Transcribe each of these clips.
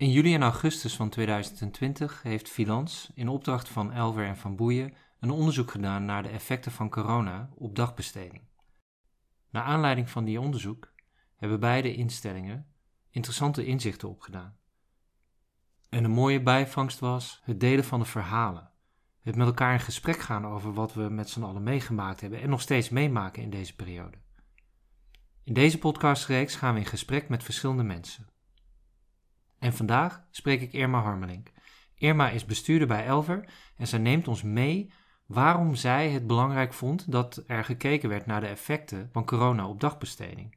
In juli en augustus van 2020 heeft Filans in opdracht van Elver en Van Boeien een onderzoek gedaan naar de effecten van corona op dagbesteding. Naar aanleiding van die onderzoek hebben beide instellingen interessante inzichten opgedaan. En een mooie bijvangst was het delen van de verhalen. Het met elkaar in gesprek gaan over wat we met z'n allen meegemaakt hebben en nog steeds meemaken in deze periode. In deze podcastreeks gaan we in gesprek met verschillende mensen. En vandaag spreek ik Irma Harmelink. Irma is bestuurder bij Elver en zij neemt ons mee waarom zij het belangrijk vond dat er gekeken werd naar de effecten van corona op dagbesteding.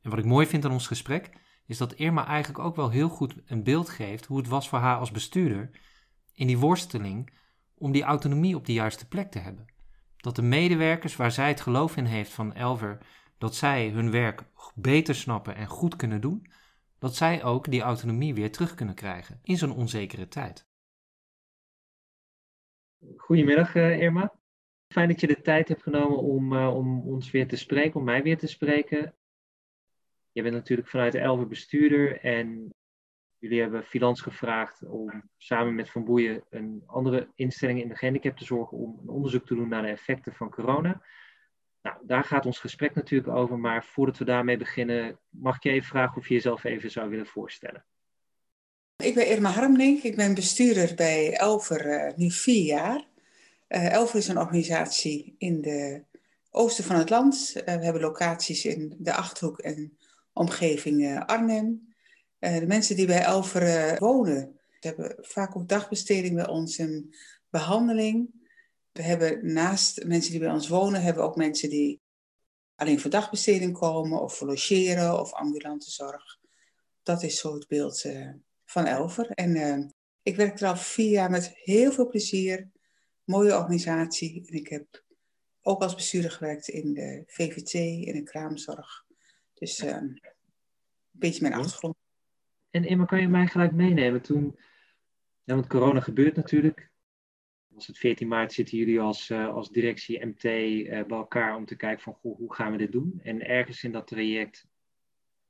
En wat ik mooi vind aan ons gesprek is dat Irma eigenlijk ook wel heel goed een beeld geeft hoe het was voor haar als bestuurder in die worsteling om die autonomie op de juiste plek te hebben. Dat de medewerkers waar zij het geloof in heeft van Elver, dat zij hun werk beter snappen en goed kunnen doen, dat zij ook die autonomie weer terug kunnen krijgen in zo'n onzekere tijd. Goedemiddag uh, Irma. Fijn dat je de tijd hebt genomen om, uh, om ons weer te spreken, om mij weer te spreken. Je bent natuurlijk vanuit de bestuurder en jullie hebben Filans gevraagd om samen met Van Boeien een andere instelling in de gehandicap te zorgen om een onderzoek te doen naar de effecten van corona. Nou, daar gaat ons gesprek natuurlijk over, maar voordat we daarmee beginnen, mag ik je even vragen of je jezelf even zou willen voorstellen. Ik ben Irma Harmlink, ik ben bestuurder bij Elver uh, nu vier jaar. Uh, Elver is een organisatie in de oosten van het land. Uh, we hebben locaties in de Achterhoek en omgeving Arnhem. de mensen die bij Elver wonen, hebben vaak ook dagbesteding bij ons en behandeling. We hebben naast mensen die bij ons wonen, hebben we ook mensen die alleen voor dagbesteding komen of voor logeren of ambulante zorg. Dat is zo het beeld uh, van Elver. En uh, ik werk er al vier jaar met heel veel plezier. Mooie organisatie. En ik heb ook als bestuurder gewerkt in de VVT, in de kraamzorg. Dus uh, een beetje mijn achtergrond. En Emma, kan je mij gelijk meenemen toen... Ja, want corona gebeurt natuurlijk was het 14 maart, zitten jullie als, uh, als directie MT uh, bij elkaar om te kijken van goh, hoe gaan we dit doen? En ergens in dat traject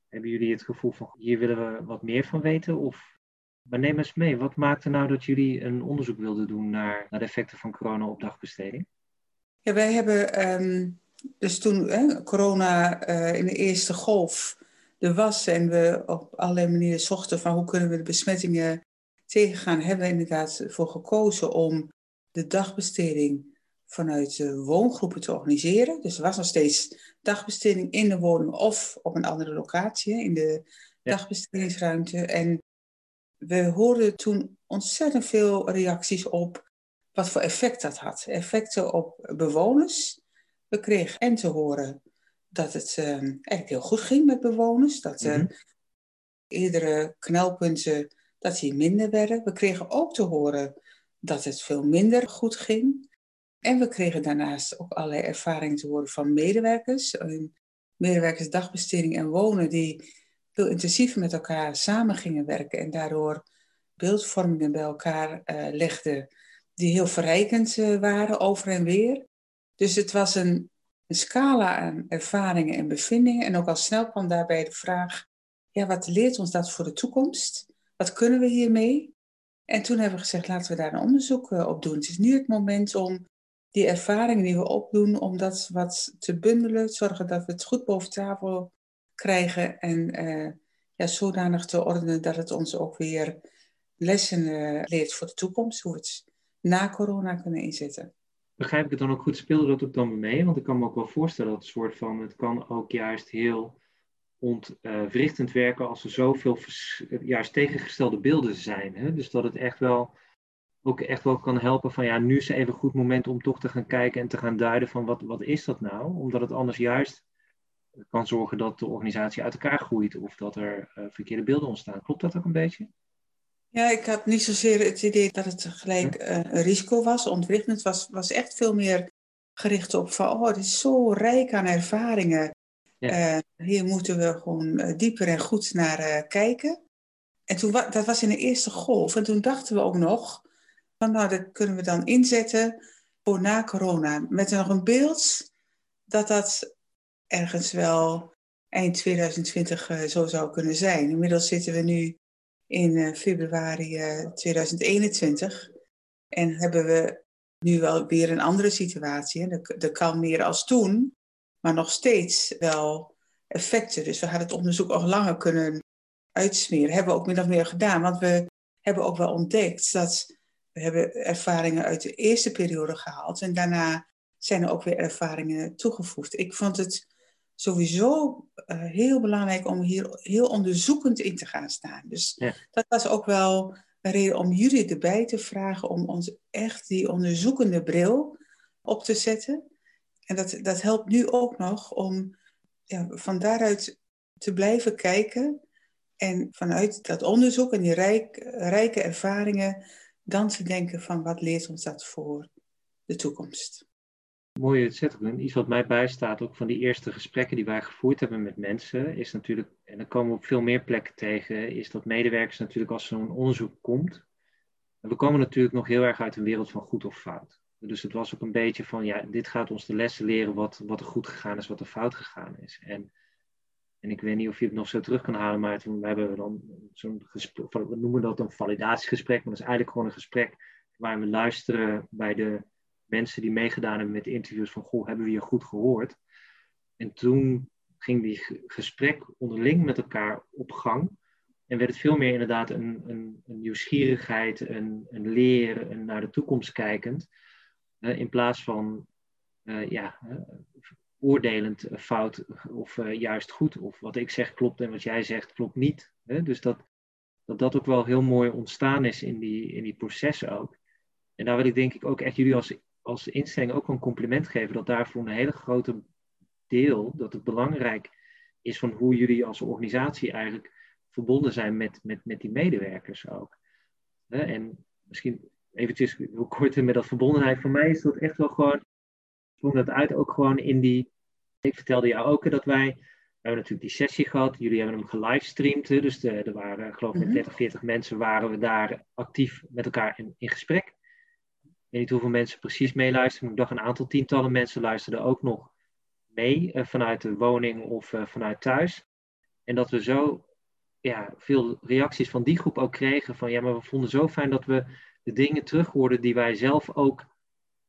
hebben jullie het gevoel van hier willen we wat meer van weten? Of maar neem eens mee, wat maakte nou dat jullie een onderzoek wilden doen naar, naar de effecten van corona op dagbesteding? Ja, wij hebben um, dus toen hè, corona uh, in de eerste golf er was en we op allerlei manieren zochten van hoe kunnen we de besmettingen tegengaan, hebben we inderdaad voor gekozen om de dagbesteding vanuit de woongroepen te organiseren. Dus er was nog steeds dagbesteding in de woning of op een andere locatie, in de dagbestedingsruimte. En we hoorden toen ontzettend veel reacties op wat voor effect dat had. Effecten op bewoners. We kregen en te horen dat het uh, eigenlijk heel goed ging met bewoners. Dat uh, mm eerdere knelpunten dat die minder werden. We kregen ook te horen dat het veel minder goed ging. En we kregen daarnaast ook allerlei ervaringen te horen van medewerkers. Medewerkers dagbesteding en wonen die veel intensiever met elkaar samen gingen werken en daardoor beeldvormingen bij elkaar uh, legden die heel verrijkend uh, waren over en weer. Dus het was een, een, scala aan ervaringen en bevindingen. En ook al snel kwam daarbij de vraag, ja, wat leert ons dat voor de toekomst? Wat kunnen we hiermee? En toen hebben we gezegd, laten we daar een onderzoek uh, op doen. Het is nu het moment om die ervaringen die we opdoen, om dat wat te bundelen, zorgen dat we het goed boven tafel krijgen en uh, ja, zodanig te ordenen dat het ons ook weer lessen uh, leert voor de toekomst, hoe we het na corona kunnen inzetten. Begrijp ik het dan ook goed? Speelde dat ook dan mee? Want ik kan me ook wel voorstellen dat het soort van, het kan ook juist heel ontwrichtend werken als er zoveel juist tegengestelde beelden zijn. Hè? Dus dat het echt wel ook echt wel kan helpen van ja, nu is even een goed moment om toch te gaan kijken en te gaan duiden van wat, wat is dat nou? Omdat het anders juist kan zorgen dat de organisatie uit elkaar groeit of dat er uh, verkeerde beelden ontstaan. Klopt dat ook een beetje? Ja, ik had niet zozeer het idee dat het gelijk uh, een risico was. Ontwrichtend was, was echt veel meer gericht op van, oh, het is zo rijk aan ervaringen. Uh, hier moeten we gewoon uh, dieper en goed naar uh, kijken. En toen, dat was in de eerste golf. En toen dachten we ook nog, van, nou, dat kunnen we dan inzetten voor na corona. Met nog een beeld dat dat ergens wel eind 2020 zo zou kunnen zijn. Inmiddels zitten we nu in februari 2021. En hebben we nu wel weer een andere situatie. Er kan meer als toen, maar nog steeds wel effecten. Dus we hadden het onderzoek nog langer kunnen uitsmeren. Hebben we ook min of meer gedaan, want we hebben ook wel ontdekt dat we hebben ervaringen uit de eerste periode gehaald en daarna zijn er ook weer ervaringen toegevoegd. Ik vond het sowieso uh, heel belangrijk om hier heel onderzoekend in te gaan staan. Dus dat was ook wel een reden om jullie erbij te vragen om ons echt die onderzoekende bril op te zetten. En dat, dat helpt nu ook nog om ja, van daaruit te blijven kijken en vanuit dat onderzoek en die rijk, rijke ervaringen dan te denken van wat leert ons dat voor de toekomst. Mooie zetting. Iets wat mij bijstaat, ook van die eerste gesprekken die wij gevoerd hebben met mensen, is natuurlijk, en dan komen we op veel meer plekken tegen, is dat medewerkers natuurlijk als zo'n onderzoek komt, en we komen natuurlijk nog heel erg uit een wereld van goed of fout. Dus het was ook een beetje van, ja, dit gaat ons de lessen leren wat, wat er goed gegaan is, wat er fout gegaan is. En, en ik weet niet of je het nog zo terug kan halen, maar toen hebben we dan zo'n gesprek, we noemen dat een validatiegesprek, maar dat is eigenlijk gewoon een gesprek waar we luisteren bij de mensen die meegedaan hebben met de interviews van, goh, hebben we je goed gehoord? En toen ging die gesprek onderling met elkaar op gang. En werd het veel meer inderdaad een, een, een nieuwsgierigheid, een, een leren, een naar de toekomst kijkend. Uh, in plaats van uh, ja, uh, oordelend fout of juist goed. Of wat ik zeg klopt en wat jij zegt klopt niet. Dus dat, dat dat ook wel heel mooi ontstaan is in die, in die processen ook. En daar wil ik denk ik ook echt jullie als als instelling ook een compliment geven dat daarvoor een hele grote deel, dat het belangrijk is van hoe jullie als organisatie eigenlijk verbonden zijn met, met, met die medewerkers ook. En misschien eventjes hoe kort met dat verbondenheid. Voor mij is dat echt wel gewoon, sprong dat uit ook gewoon in die, ik vertelde jou ook dat wij, we hebben natuurlijk die sessie gehad, jullie hebben hem gelivestreamd, dus de, er waren geloof ik met 30, 40 mensen waren we daar actief met elkaar in, in gesprek weet niet hoeveel mensen precies meeluisteren, maar ik dacht een aantal tientallen mensen luisterden ook nog mee uh, vanuit de woning of uh, vanuit thuis. En dat we zo ja, veel reacties van die groep ook kregen van ja, maar we vonden zo fijn dat we de dingen terughoorden die wij zelf ook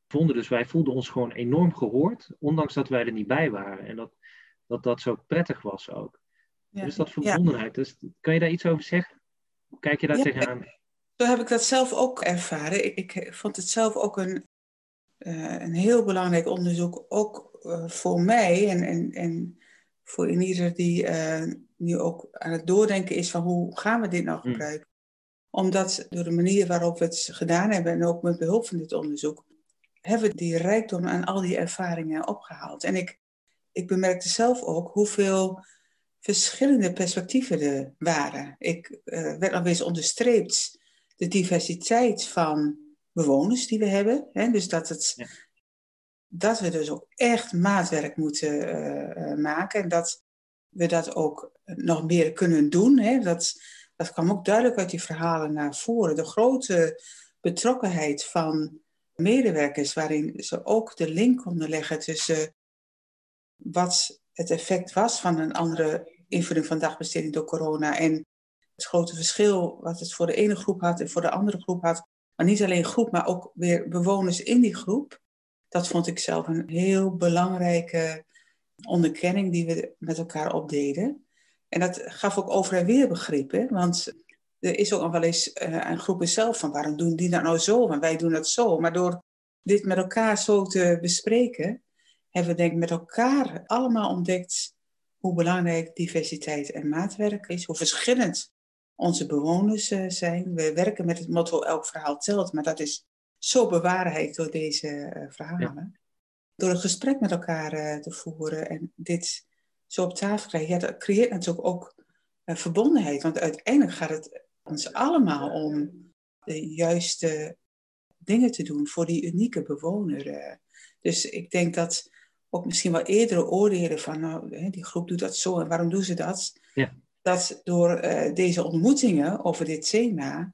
vonden. Dus wij voelden ons gewoon enorm gehoord, ondanks dat wij er niet bij waren. En dat dat, dat zo prettig was ook. Ja, dus dat verbondenheid, dus, kan je daar iets over zeggen? Hoe kijk je daar tegenaan? Zo heb ik dat zelf ook ervaren. Ik, ik vond het zelf ook een, uh, een heel belangrijk onderzoek, ook uh, voor mij en, en, en voor ieder die uh, nu ook aan het doordenken is van hoe gaan we dit nou hmm. gebruiken. Omdat door de manier waarop we het gedaan hebben en ook met behulp van dit onderzoek, hebben we die rijkdom aan al die ervaringen opgehaald. En ik, ik bemerkte zelf ook hoeveel verschillende perspectieven er waren. Ik werd nog eens onderstreept de diversiteit van bewoners die we hebben. Hè? Dus dat, het, dat we dus ook echt maatwerk moeten uh, maken. En dat we dat ook nog meer kunnen doen. Hè? Dat, dat kwam ook duidelijk uit die verhalen naar voren. De grote betrokkenheid van medewerkers, waarin ze ook de link konden leggen tussen wat het effect was van een andere invulling van dagbesteding door corona en het grote verschil wat het voor de ene groep had en voor de andere groep had. Maar niet alleen groep, maar ook weer bewoners in die groep. Dat vond ik zelf een heel belangrijke onderkenning die we met elkaar opdeden. En dat gaf ook over en weer begrip. Hè? Want er is ook nog wel eens uh, een groep zelf van waarom doen die dat nou zo? Want wij doen dat zo. Maar door dit met elkaar zo te bespreken, hebben we denk ik met elkaar allemaal ontdekt hoe belangrijk diversiteit en maatwerk is. Hoe verschillend onze bewoners uh, zijn. We werken met het motto elk verhaal telt, maar dat is zo bewaarheid door deze uh, verhalen. Door een gesprek met elkaar te voeren en dit zo op tafel krijgen, ja, dat creëert natuurlijk ook verbondenheid. Want uiteindelijk gaat het ons allemaal om de juiste dingen te doen voor die unieke bewoner. Dus ik denk dat ook misschien wel eerdere oordelen van, nou, die groep doet dat zo en waarom doen ze dat? Ja dat door uh, deze ontmoetingen over dit thema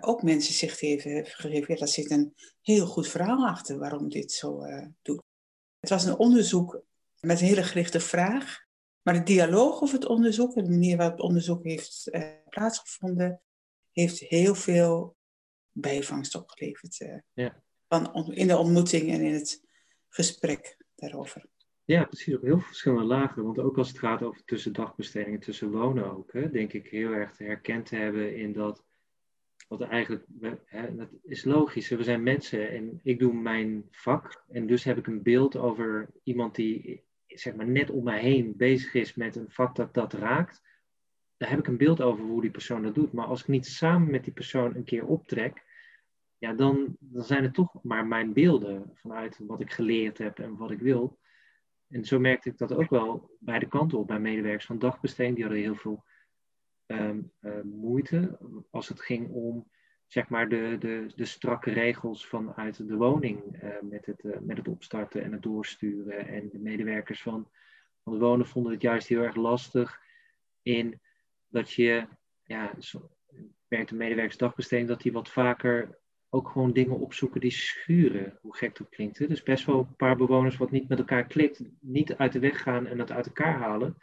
ook mensen zich hebben gegeven, ja, daar zit een heel goed verhaal achter waarom dit zo doet. Het was een onderzoek met een hele gerichte vraag. Maar de dialoog over het onderzoek, de manier waarop het onderzoek heeft uh, plaatsgevonden, heeft heel veel bijvangst opgeleverd. Uh, ja. van, in de ontmoeting en in het gesprek daarover. Ja, precies. Op heel verschillende lagen. Want ook als het gaat over tussendagbestedingen, tussen wonen ook, hè, denk ik heel erg herkend te hebben in dat. Wat eigenlijk, hè, dat is logisch. We zijn mensen en ik doe mijn vak. En dus heb ik een beeld over iemand die zeg maar, net om mij heen bezig is met een vak dat dat raakt. Daar heb ik een beeld over hoe die persoon dat doet. Maar als ik niet samen met die persoon een keer optrek, ja, dan, dan zijn het toch maar mijn beelden vanuit wat ik geleerd heb en wat ik wil. En zo merkte ik dat ook wel bij de kant op, bij medewerkers van dagbesteding. Die hadden heel veel ehm, eh, moeite als het ging om zeg maar de, de, de strakke regels vanuit de woning uh, met, het, uh, met het opstarten en het doorsturen. En de medewerkers van, van de wonen vonden het juist heel erg lastig in dat je, ja, zo, merkte medewerkers dagbesteding dat die wat vaker ook gewoon dingen opzoeken die schuren, hoe gek dat klinkt. Hè? Dus best wel een paar bewoners wat niet met elkaar klikt, niet uit de weg gaan en dat uit elkaar halen.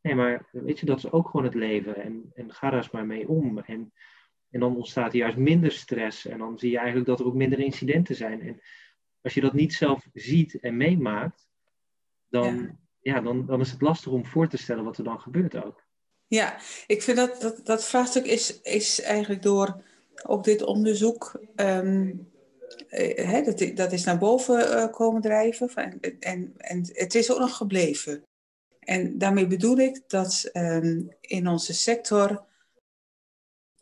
Nee, maar weet je, dat is ook gewoon het leven en, en ga daar eens maar mee om. En, en dan ontstaat er juist minder stress en dan zie je eigenlijk dat er ook minder incidenten zijn. En als je dat niet zelf ziet en meemaakt, dan, ja. dan, dan is het lastig om voor te stellen wat er dan gebeurt ook. Ja, ik vind dat dat, dat vraagstuk is, is eigenlijk door ook dit onderzoek, um, dat, dat, is naar boven uh, komen drijven. En, en, en het is ook nog gebleven. En daarmee bedoel ik dat um, in onze sector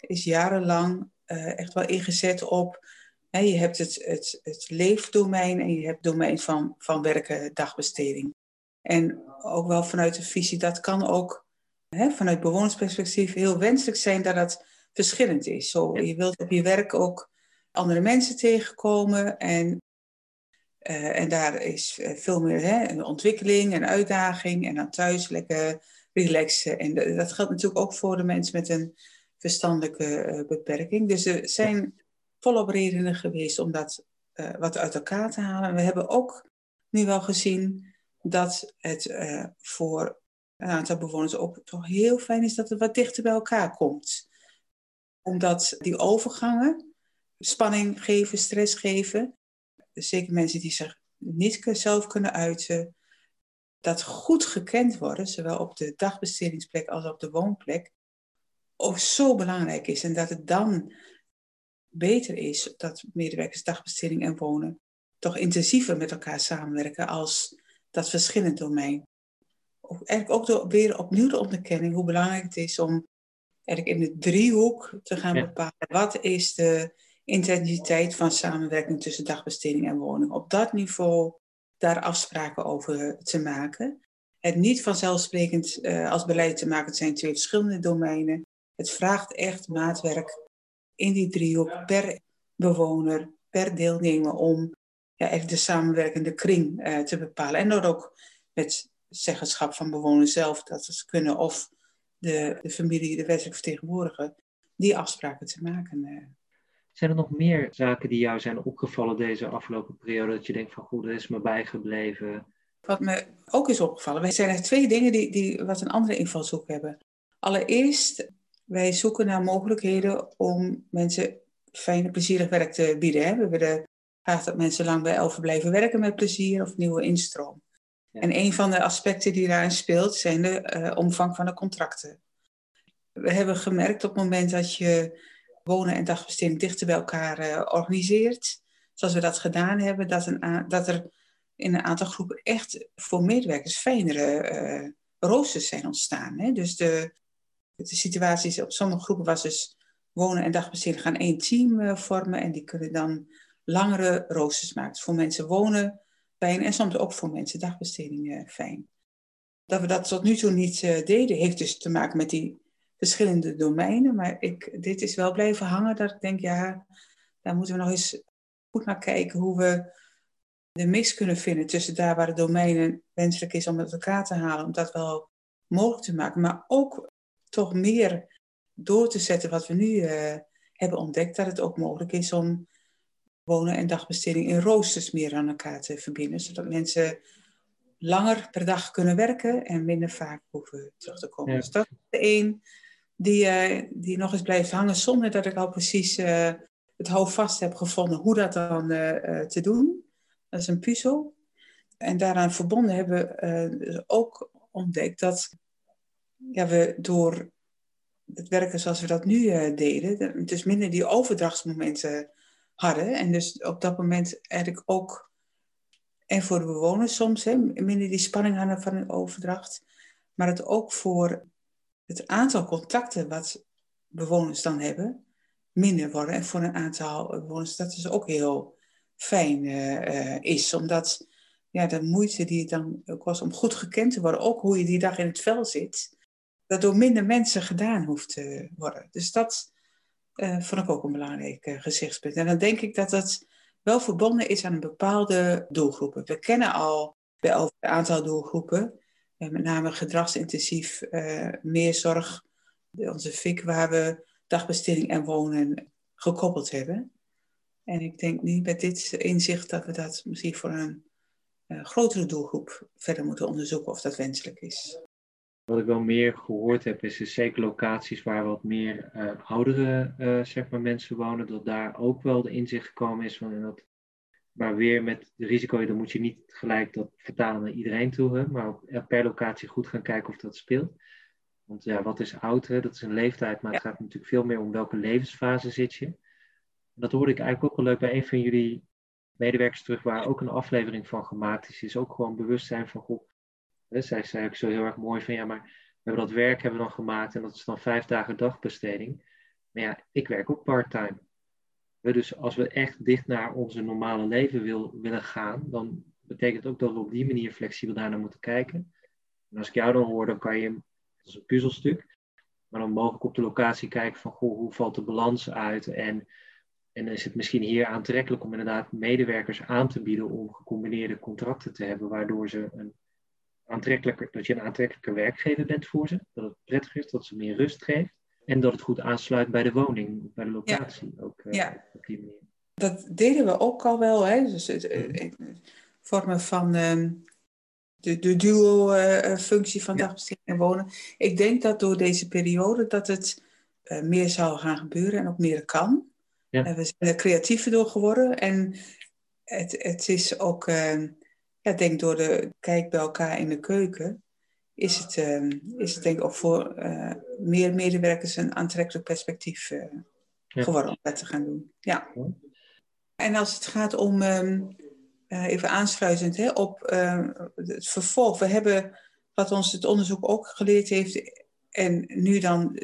is jarenlang uh, echt wel ingezet op. Hè, je hebt het, het, het leefdomein en je hebt het domein van, van werken, dagbesteding. En ook wel vanuit de visie, dat kan ook hè, vanuit bewonersperspectief heel wenselijk zijn dat dat verschillend is. Zo, je wilt op je werk ook andere mensen tegenkomen en, uh, en daar is eh, veel meer hè, een ontwikkeling en uitdaging en dan thuis lekker relaxen. En dat geldt natuurlijk ook voor de mensen met een verstandelijke uh, beperking. Dus er zijn volop redenen geweest om dat uh, wat uit elkaar te halen. We hebben ook nu wel gezien dat het voor een aantal bewoners ook toch heel fijn is dat het wat dichter bij elkaar komt omdat die overgangen spanning geven, stress geven. Zeker mensen die zich niet zelf kunnen uiten. Dat goed gekend worden, zowel op de dagbestedingsplek als op de woonplek, ook zo belangrijk is. En dat het dan beter is dat medewerkers dagbesteding en wonen toch intensiever met elkaar samenwerken als dat verschillend domein. Eigenlijk ook door, weer opnieuw de onderkenning hoe belangrijk het is om eigenlijk in de driehoek te gaan bepalen. Wat is de intensiteit van samenwerking tussen dagbesteding en woning? Op dat niveau daar afspraken over te maken. Het niet vanzelfsprekend uh, als beleid te maken, het zijn twee verschillende domeinen. Het vraagt echt maatwerk in die driehoek per bewoner, per deelnemer om ja, echt de samenwerkende kring uh, te bepalen. En dat ook met zeggenschap van bewoners zelf dat ze kunnen of de, de familie, de wettelijk vertegenwoordiger, die afspraken te maken. Eh. Zijn er nog meer zaken die jou zijn opgevallen deze afgelopen periode, dat je denkt van goed, dat is me bijgebleven? Wat me ook is opgevallen, wij zijn er twee dingen die, die wat een andere invalshoek hebben. Allereerst, wij zoeken naar mogelijkheden om mensen fijn plezierig werk te bieden. Hè. We willen graag dat mensen lang bij Elven blijven werken met plezier of nieuwe instroom. En een van de aspecten die daarin speelt, zijn de uh, omvang van de contracten. We hebben gemerkt op het moment dat je wonen en dagbesteding dichter bij elkaar uh, organiseert, zoals we dat gedaan hebben, dat, een dat er in een aantal groepen echt voor medewerkers fijnere uh, roosters zijn ontstaan. Hè? Dus de, de situatie op sommige groepen was dus wonen en dagbesteding gaan één team vormen en die kunnen dan langere roosters maken. voor mensen wonen fijn en soms ook voor mensen dagbesteding fijn. Dat we dat tot nu toe niet uh, deden, heeft dus te maken met die verschillende domeinen. Maar ik, dit is wel blijven hangen dat ik denk, ja, daar moeten we nog eens goed naar kijken hoe we de mix kunnen vinden tussen daar waar de domeinen wenselijk is om met elkaar te halen, om dat wel mogelijk te maken. Maar ook toch meer door te zetten wat we nu uh, hebben ontdekt, dat het ook mogelijk is om wonen en dagbesteding in roosters meer aan elkaar te verbinden. Zodat mensen langer per dag kunnen werken en minder vaak hoeven terug te komen. Dus dat is de één die, uh, die nog eens blijft hangen zonder dat ik al precies uh, het houvast heb gevonden hoe dat dan uh, te doen. Dat is een puzzel. En daaraan verbonden hebben we dus ook ontdekt dat ja, we door het werken zoals we dat nu deden, dus minder die overdrachtsmomenten hadden. En dus op dat moment eigenlijk ook, en voor de bewoners soms, hè, minder die spanning hadden van een overdracht. Maar het ook voor het aantal contacten wat bewoners dan hebben, minder worden. En voor een aantal bewoners dat is ook heel fijn uh, is. Omdat ja, de moeite die het dan was om goed gekend te worden, ook hoe je die dag in het vel zit, dat door minder mensen gedaan hoeft te worden. Dus dat uh, vond ik ook een belangrijk uh, gezichtspunt. En dan denk ik dat dat wel verbonden is aan een bepaalde doelgroepen. We kennen al bij een aantal doelgroepen, uh, met name gedragsintensief, meer zorg, onze FIC, waar we dagbesteding en wonen gekoppeld hebben. En ik denk nu met dit inzicht dat we dat misschien voor een grotere doelgroep verder moeten onderzoeken of dat wenselijk is. Wat ik wel meer gehoord heb, is, is zeker locaties waar wat meer uh, oudere uh, zeg maar mensen wonen, dat daar ook wel de inzicht gekomen is van dat. Maar weer met de risico, dan moet je niet gelijk dat vertalen naar iedereen toe, hè, maar per locatie goed gaan kijken of dat speelt. Want ja, wat is oud? Hè? Dat is een leeftijd, maar het gaat natuurlijk veel meer om welke levensfase zit je. Dat hoorde ik eigenlijk ook wel leuk bij een van jullie medewerkers terug, waar ook een aflevering van gemaakt is. Is ook gewoon bewustzijn van, goh, zij zei ook zo heel erg mooi van ja, maar we hebben dat werk hebben we dan gemaakt en dat is dan vijf dagen dagbesteding. Maar ja, ik werk ook part-time. Dus als we echt dicht naar onze normale leven wil, willen gaan, dan betekent ook dat we op die manier flexibel daarnaar moeten kijken. En als ik jou dan hoor, dan kan je, dat is een puzzelstuk, maar dan mogelijk op de locatie kijken van goh, hoe valt de balans uit en, en is het misschien hier aantrekkelijk om inderdaad medewerkers aan te bieden om gecombineerde contracten te hebben, waardoor ze een aantrekkelijker, dat je een aantrekkelijke werkgever bent voor ze. Dat het prettig is, dat ze meer rust geeft. En dat het goed aansluit bij de woning, bij de locatie. Ja. Ook uh, ja. op die manier. Dat deden we ook al wel. Hè? Dus het, uh, vormen van uh, de, de duo-functie van dagbesteding en wonen. Ik denk dat door deze periode dat het meer zou gaan gebeuren en ook meer kan. Ja. we zijn er creatiever door geworden. En het, het is ook ehm, ja, denk door de kijk bij elkaar in de keuken, is het, uh, is het denk ik ook voor uh, meer medewerkers een aantrekkelijk perspectief uh, ja. geworden om dat te gaan doen. Ja. En als het gaat om, um, even aansluitend hè, op het vervolg, we hebben wat ons het onderzoek ook geleerd heeft, en nu dan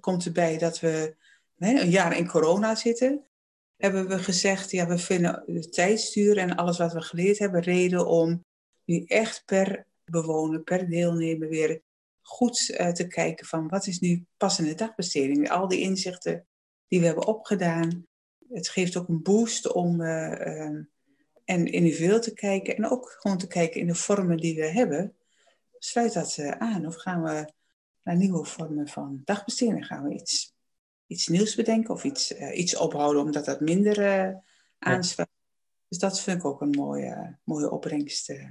komt erbij dat we een jaar in corona zitten hebben we gezegd, ja, we vinden de tijdstuur en alles wat we geleerd hebben reden om nu echt per bewoner, per deelnemer weer goed uh, te kijken van wat is nu passende dagbesteding. Al die inzichten die we hebben opgedaan. Het geeft ook een boost om uh, uh, en individueel te kijken en ook gewoon te kijken in de vormen die we hebben. Sluit dat aan of gaan we naar nieuwe vormen van dagbesteding? Gaan we iets iets nieuws bedenken of iets, uh, iets ophouden omdat dat minder uh, aansluit. Dus dat vind ik ook een mooie, mooie opbrengst. Uh.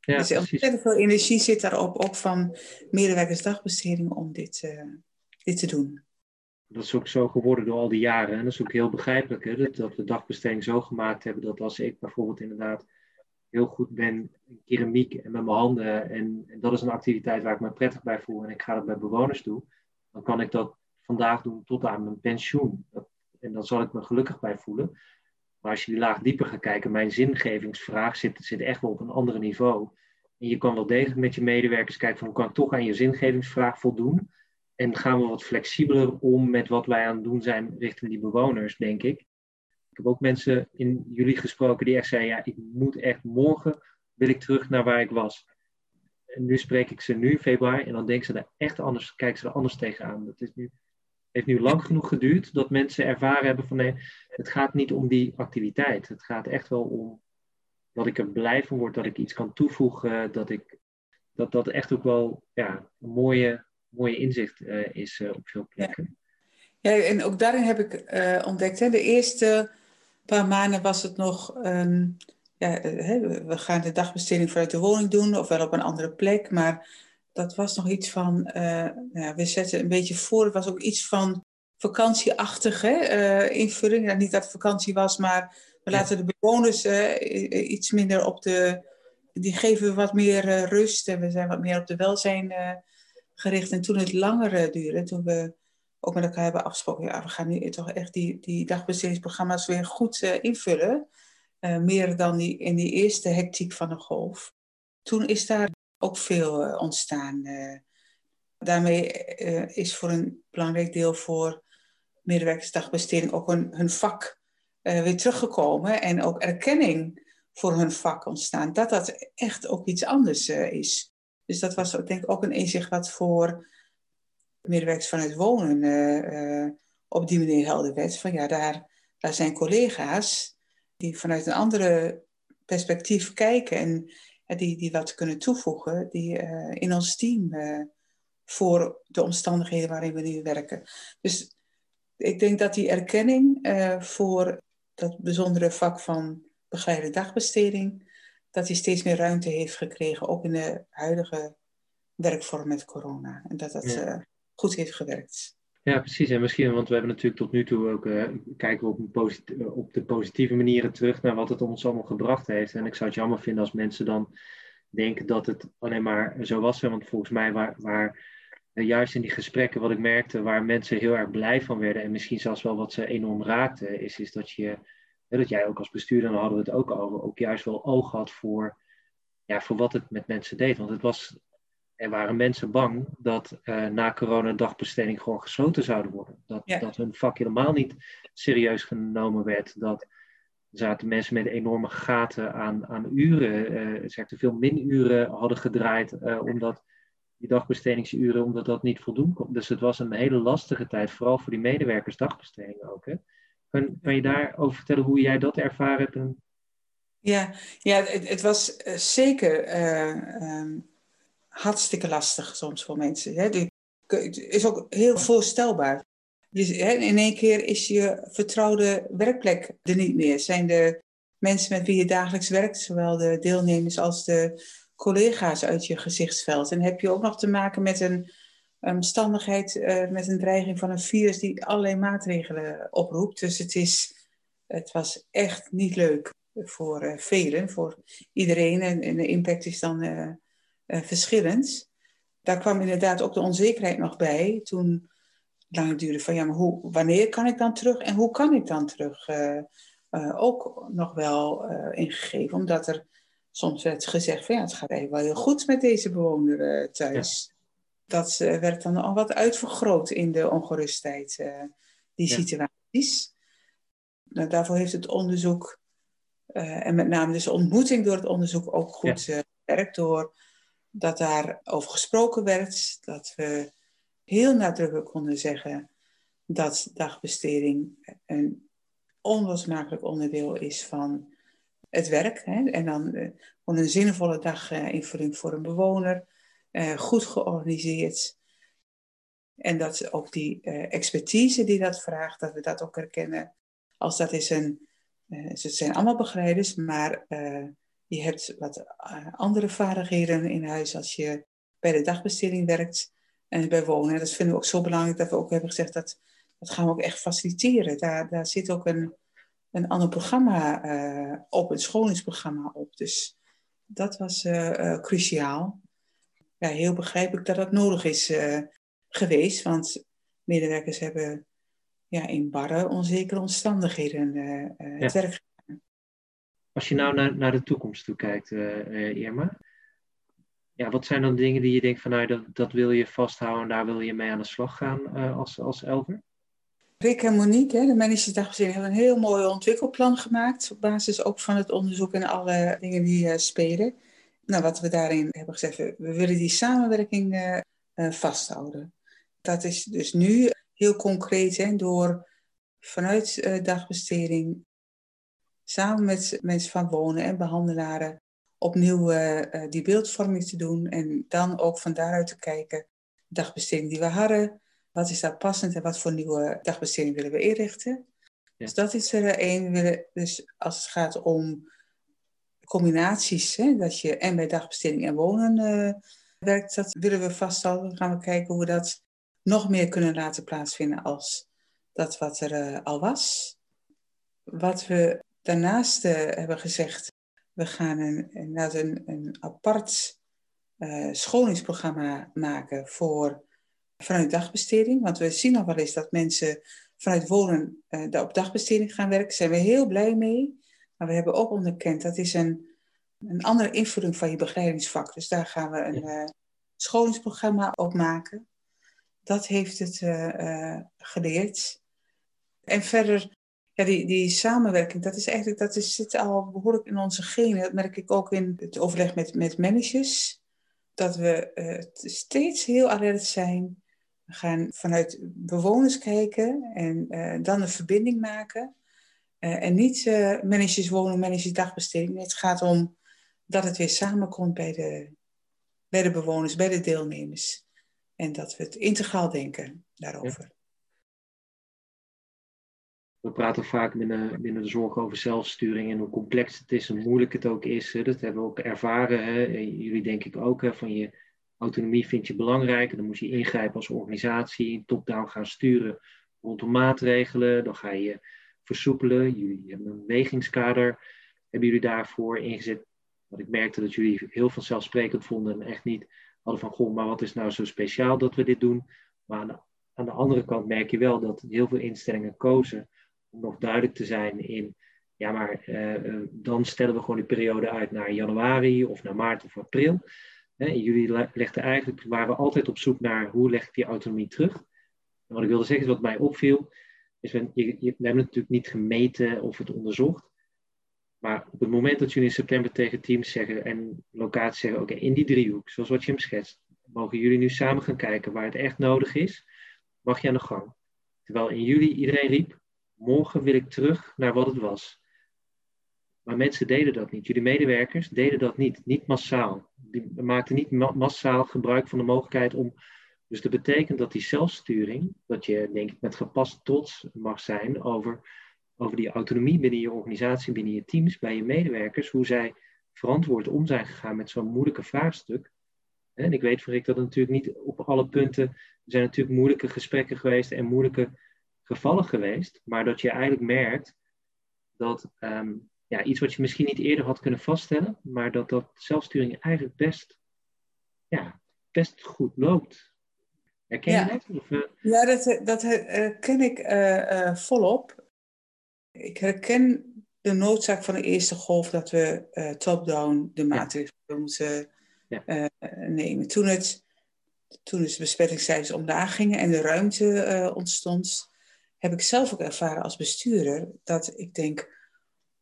Ja, dus ontzettend veel energie zit daarop, ook van medewerkersdagbesteding om dit, dit te doen. Dat is ook zo geworden door al die jaren. En dat is ook heel begrijpelijk hè? Dat, dat we dagbesteding zo gemaakt hebben dat als ik bijvoorbeeld inderdaad heel goed ben in keramiek en met mijn handen. En, en, dat is een activiteit waar ik me prettig bij voel en ik ga dat bij bewoners doen. Dan kan ik dat vandaag doen tot aan mijn pensioen. en dan zal ik me gelukkig bij voelen. Maar als je die laag dieper gaat kijken, mijn zingevingsvraag zit, zit echt wel op een ander niveau. En je kan wel degelijk met je medewerkers kijken van hoe kan ik toch aan je zingevingsvraag voldoen. En gaan we wat flexibeler om met wat wij aan het doen zijn richting die bewoners, denk ik. Ik heb ook mensen in jullie gesproken die echt zeiden, ja, ik moet echt morgen, wil ik terug naar waar ik was. En nu spreek ik ze nu, februari, en dan denken ze daar echt anders, kijken ze er anders tegenaan. Dat is nu heeft nu lang genoeg geduurd dat mensen ervaren hebben van nee, het gaat niet om die activiteit. Het gaat echt wel om dat ik er blij van word, dat ik iets kan toevoegen, dat ik dat dat echt ook wel ja, een mooie, mooie inzicht uh, is uh, op veel plekken. Ja. ja. en ook daarin heb ik uh, ontdekt, hè, de eerste paar maanden was het nog um, ja, we gaan de dagbesteding vanuit de woning doen, of wel op een andere plek. Maar dat was nog iets van, ja, we zetten een beetje voor, het was ook iets van vakantieachtige invulling. niet dat het vakantie was, maar we laten de bewoners iets minder op de die geven we wat meer rust en we zijn wat meer op de welzijn gericht. En toen het langer duurde, toen we ook met elkaar hebben afgesproken, ja, we gaan nu toch echt die, die dagbestedingsprogramma's weer goed invullen. meer dan die, in die eerste hectiek van de golf. Toen is daar ook veel ontstaan. daarmee is voor een belangrijk deel voor medewerkersdagbesteding ook een, hun vak weer teruggekomen. En ook erkenning voor hun vak ontstaan. Dat dat echt ook iets anders is. Dus dat was denk ik ook een inzicht wat voor medewerkers vanuit wonen op die manier helder werd. Van ja, daar, daar zijn collega's die vanuit een andere perspectief kijken en die, die wat kunnen toevoegen die, in ons team voor de omstandigheden waarin we nu werken. Dus ik denk dat die erkenning voor dat bijzondere vak van begeleide dagbesteding, dat hij steeds meer ruimte heeft gekregen, ook in de huidige werkvorm met corona. En dat dat eh, goed heeft gewerkt. Ja, precies. En misschien, want we hebben natuurlijk tot nu toe ook, uh, kijken we op, eh, op de positieve manieren terug naar wat het ons allemaal gebracht heeft. En ik zou het jammer vinden als mensen dan denken dat het alleen maar zo was. Want volgens mij waar, waar juist in die gesprekken wat ik merkte, waar mensen heel erg blij van werden en misschien zelfs wel wat ze enorm raakten, is, is dat je dat jij ook als bestuurder, dan hadden we het ook over, ook juist wel oog had voor, ja, voor wat het met mensen deed. Want het was, er waren mensen bang dat uh, na corona dagbesteding gewoon gesloten zouden worden. Dat, dat hun vak helemaal niet serieus genomen werd. Dat zaten mensen met enorme gaten aan, aan uren, uh, zeg, te veel minuren hadden gedraaid, uh, omdat die dagbestedingsuren, omdat dat niet voldoen kon. Dus het was een hele lastige tijd, vooral voor die medewerkers dagbesteding ook. Hè? Kan, kan je daarover vertellen hoe jij dat ervaren hebt? En... Ja, ja het, het was zeker um, hartstikke lastig soms voor mensen. Hè. het is ook heel voorstelbaar. Dus, hè, in één keer is je vertrouwde werkplek er niet meer. Zijn de mensen met wie je dagelijks werkt, zowel de deelnemers als de collega's uit je gezichtsveld. En heb je ook nog te maken met een omstandigheid uh, met een dreiging van een virus die allerlei maatregelen oproept. Dus het, is, het was echt niet leuk voor uh, velen, voor iedereen. En, en, de impact is dan uh, verschillend. Daar kwam inderdaad ook de onzekerheid nog bij. Toen lang duurde van ja, maar hoe, wanneer kan ik dan terug en hoe kan ik dan terug? ook nog wel ingegeven, omdat er soms werd gezegd van ja, het gaat eigenlijk wel heel goed met deze bewoner thuis dat uh, werd dan al wat uitvergroot in de ongerustheid, uh, die situaties. Nou, daarvoor heeft het onderzoek, uh, en met name dus ontmoeting door het onderzoek, ook goed ja. gewerkt. Door dat daar over gesproken werd, dat we heel nadrukkelijk konden zeggen dat dagbesteding een onlosmakelijk onderdeel is van het werk. Hè? En dan gewoon een zinvolle daginvulling voor een bewoner uh, goed georganiseerd. En dat ook die expertise die dat vraagt, dat we dat ook herkennen. Als dat is een, het zijn allemaal begeleiders, maar je hebt wat andere vaardigheden in huis als je bij de dagbesteding werkt en bij wonen. Dat vinden we ook zo belangrijk dat we ook hebben gezegd dat dat gaan we ook echt faciliteren. Daar, daar zit ook een, een ander programma op, een scholingsprogramma op. Dus dat was cruciaal ja, heel begrijpelijk dat dat nodig is geweest. Want medewerkers hebben ja, in barre, onzekere omstandigheden het werk gedaan. Als je nou naar, naar de toekomst toe kijkt, Irma. Ja, wat zijn dan dingen die je denkt van nou, dat, dat wil je vasthouden en daar wil je mee aan de slag gaan als, als Elver? Rick en Monique, hè, de managersdagbesteding, hebben een heel mooi ontwikkelplan gemaakt. Op basis ook van het onderzoek en alle dingen die spelen nou, wat we daarin hebben gezegd, we, willen die samenwerking vasthouden. Dat is dus nu heel concreet hè, door vanuit dagbesteding samen met mensen van wonen en behandelaren opnieuw die beeldvorming te doen en dan ook van daaruit te kijken, dagbesteding die we hadden, wat is daar passend en wat voor nieuwe dagbesteding willen we inrichten. Ja. Dus dat is er één. We willen dus als het gaat om combinaties, hè, dat je en bij dagbesteding en wonen uh, werkt, dat willen we vasthouden. Dan gaan we kijken hoe we dat nog meer kunnen laten plaatsvinden als dat wat er uh, al was. Wat we daarnaast uh, hebben gezegd, we gaan een, een, een apart uh, scholingsprogramma maken voor vanuit dagbesteding. Want we zien al wel eens dat mensen vanuit wonen uh, op dagbesteding gaan werken. Daar zijn we heel blij mee. Maar we hebben ook onderkend dat is een, een andere invulling van je begeleidingsvak. Dus daar gaan we een uh, scholingsprogramma op maken. Dat heeft het geleerd. En verder ja, die, die samenwerking, dat is eigenlijk, dat is, zit al behoorlijk in onze genen. Dat merk ik ook in het overleg met, met managers. Dat we uh, steeds heel alert zijn. We gaan vanuit bewoners kijken en uh, dan een verbinding maken. Uh, en niet managers wonen, managers dagbesteding. Het gaat om dat het weer samenkomt bij de, bij de bewoners, bij de deelnemers. En dat we het integraal denken daarover. Ja we praten vaak binnen, binnen de zorg over zelfsturing en hoe complex het is en moeilijk het ook is. Dat hebben we ook ervaren. Hè. Jullie denk ik ook, hè, van je autonomie vind je belangrijk. Dan moet je ingrijpen als organisatie, top-down gaan sturen rondom maatregelen. Dan ga je versoepelen. Jullie hebben een wegingskader. Hebben jullie daarvoor ingezet? Want ik merkte dat jullie heel vanzelfsprekend vonden en echt niet hadden van, goh, maar wat is nou zo speciaal dat we dit doen? Maar aan de, aan de andere kant merk je wel dat heel veel instellingen kozen om nog duidelijk te zijn in, ja, maar eh, eh, dan stellen we gewoon die periode uit naar januari of naar maart of april. jullie legden eigenlijk, waren altijd op zoek naar hoe leg ik die autonomie terug. En wat ik wilde zeggen, is wat mij opviel, is we, je, je, we hebben natuurlijk niet gemeten of het onderzocht. Maar op het moment dat jullie in september tegen teams zeggen en locaties zeggen, oké, in die driehoek, zoals wat je hem schetst, mogen jullie nu samen gaan kijken waar het echt nodig is, mag je aan de gang. Terwijl in juli iedereen riep, morgen wil ik terug naar wat het was. Maar mensen deden dat niet. Jullie medewerkers deden dat niet. Niet massaal. Die maakten niet massaal gebruik van de mogelijkheid om. Dus dat betekent dat die zelfsturing, dat je denk ik met gepast trots mag zijn over, over die autonomie binnen je organisatie, binnen je teams, bij je medewerkers, hoe zij verantwoord om zijn gegaan met zo'n moeilijke vraagstuk. En ik weet voor ik dat natuurlijk niet op alle punten. Er zijn natuurlijk moeilijke gesprekken geweest en moeilijke gevallen geweest, maar dat je eigenlijk merkt dat um, ja, iets wat je misschien niet eerder had kunnen vaststellen, maar dat dat zelfsturing eigenlijk best, ja, best goed loopt. Herken je dat? Of, uh... Ja, dat, dat herken ik uh, uh, volop. Ik herken de noodzaak van de eerste golf dat we top-down de maatregelen ja. moeten ja. nemen. Toen, het, toen de besmettingscijfers omlaag gingen en de ruimte ontstond, heb ik zelf ook ervaren als bestuurder dat ik denk,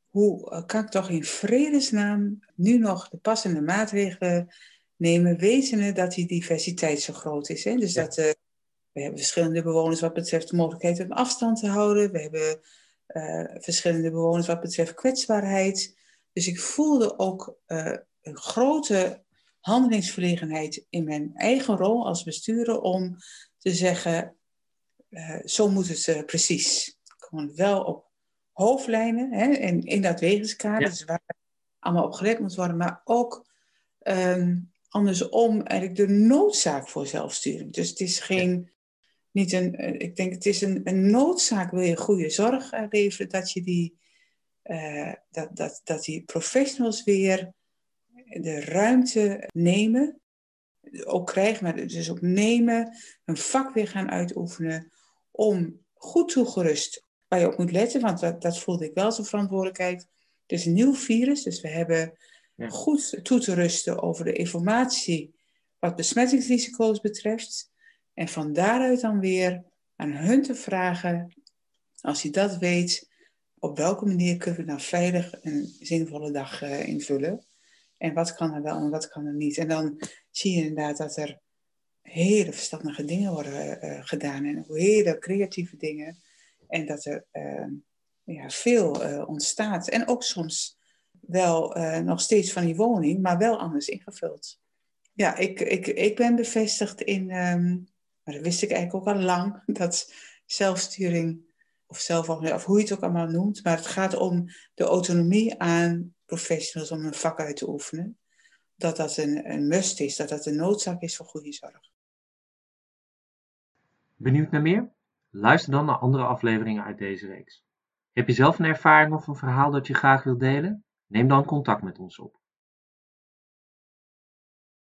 hoe eh, kan ik toch in vredesnaam nu nog de passende maatregelen nemen, wetende dat die diversiteit zo groot is. Hè? Dus dat uh, we hebben verschillende bewoners wat betreft de mogelijkheid om afstand te houden. We hebben uh, verschillende bewoners wat betreft kwetsbaarheid. Dus ik voelde ook uh, een grote handelingsverlegenheid in mijn eigen rol als bestuurder om te zeggen, uh, zo moet het uh, precies. Gewoon wel op hoofdlijnen hè, en in dat wegenskader, dus waar allemaal op gelet moet worden, maar ook um, andersom eigenlijk de noodzaak voor zelfsturing. Dus het is geen, niet een, uh, ik denk het is een, een noodzaak, wil je goede zorg leveren, dat je die, dat, dat, dat die professionals weer de ruimte nemen ook krijgen, maar dus ook nemen, een vak weer gaan uitoefenen, om goed toegerust, waar je op moet letten, want dat, dat voelde ik wel als een verantwoordelijkheid. Het is een nieuw virus, dus we hebben goed toe te rusten over de informatie wat besmettingsrisico's betreft. En van daaruit dan weer aan hun te vragen, als je dat weet, op welke manier kunnen we dan veilig een zinvolle dag uh, invullen? En wat kan er wel en wat kan er niet? En dan zie je inderdaad dat er hele verstandige dingen worden uh, gedaan en hele creatieve dingen. En dat er uh, ja, veel uh, ontstaat. En ook soms wel nog steeds van die woning, maar wel anders ingevuld. Ja, ik, ik, ik ben bevestigd in, um, maar dat wist ik eigenlijk ook al lang, dat zelfsturing of zelf of hoe je het ook allemaal noemt, maar het gaat om de autonomie aan professionals om hun vak uit te oefenen, dat dat een, een must is, dat dat een noodzaak is voor goede zorg. Benieuwd naar meer? Luister dan naar andere afleveringen uit deze reeks. Heb je zelf een ervaring of een verhaal dat je graag wilt delen? Neem dan contact met ons op.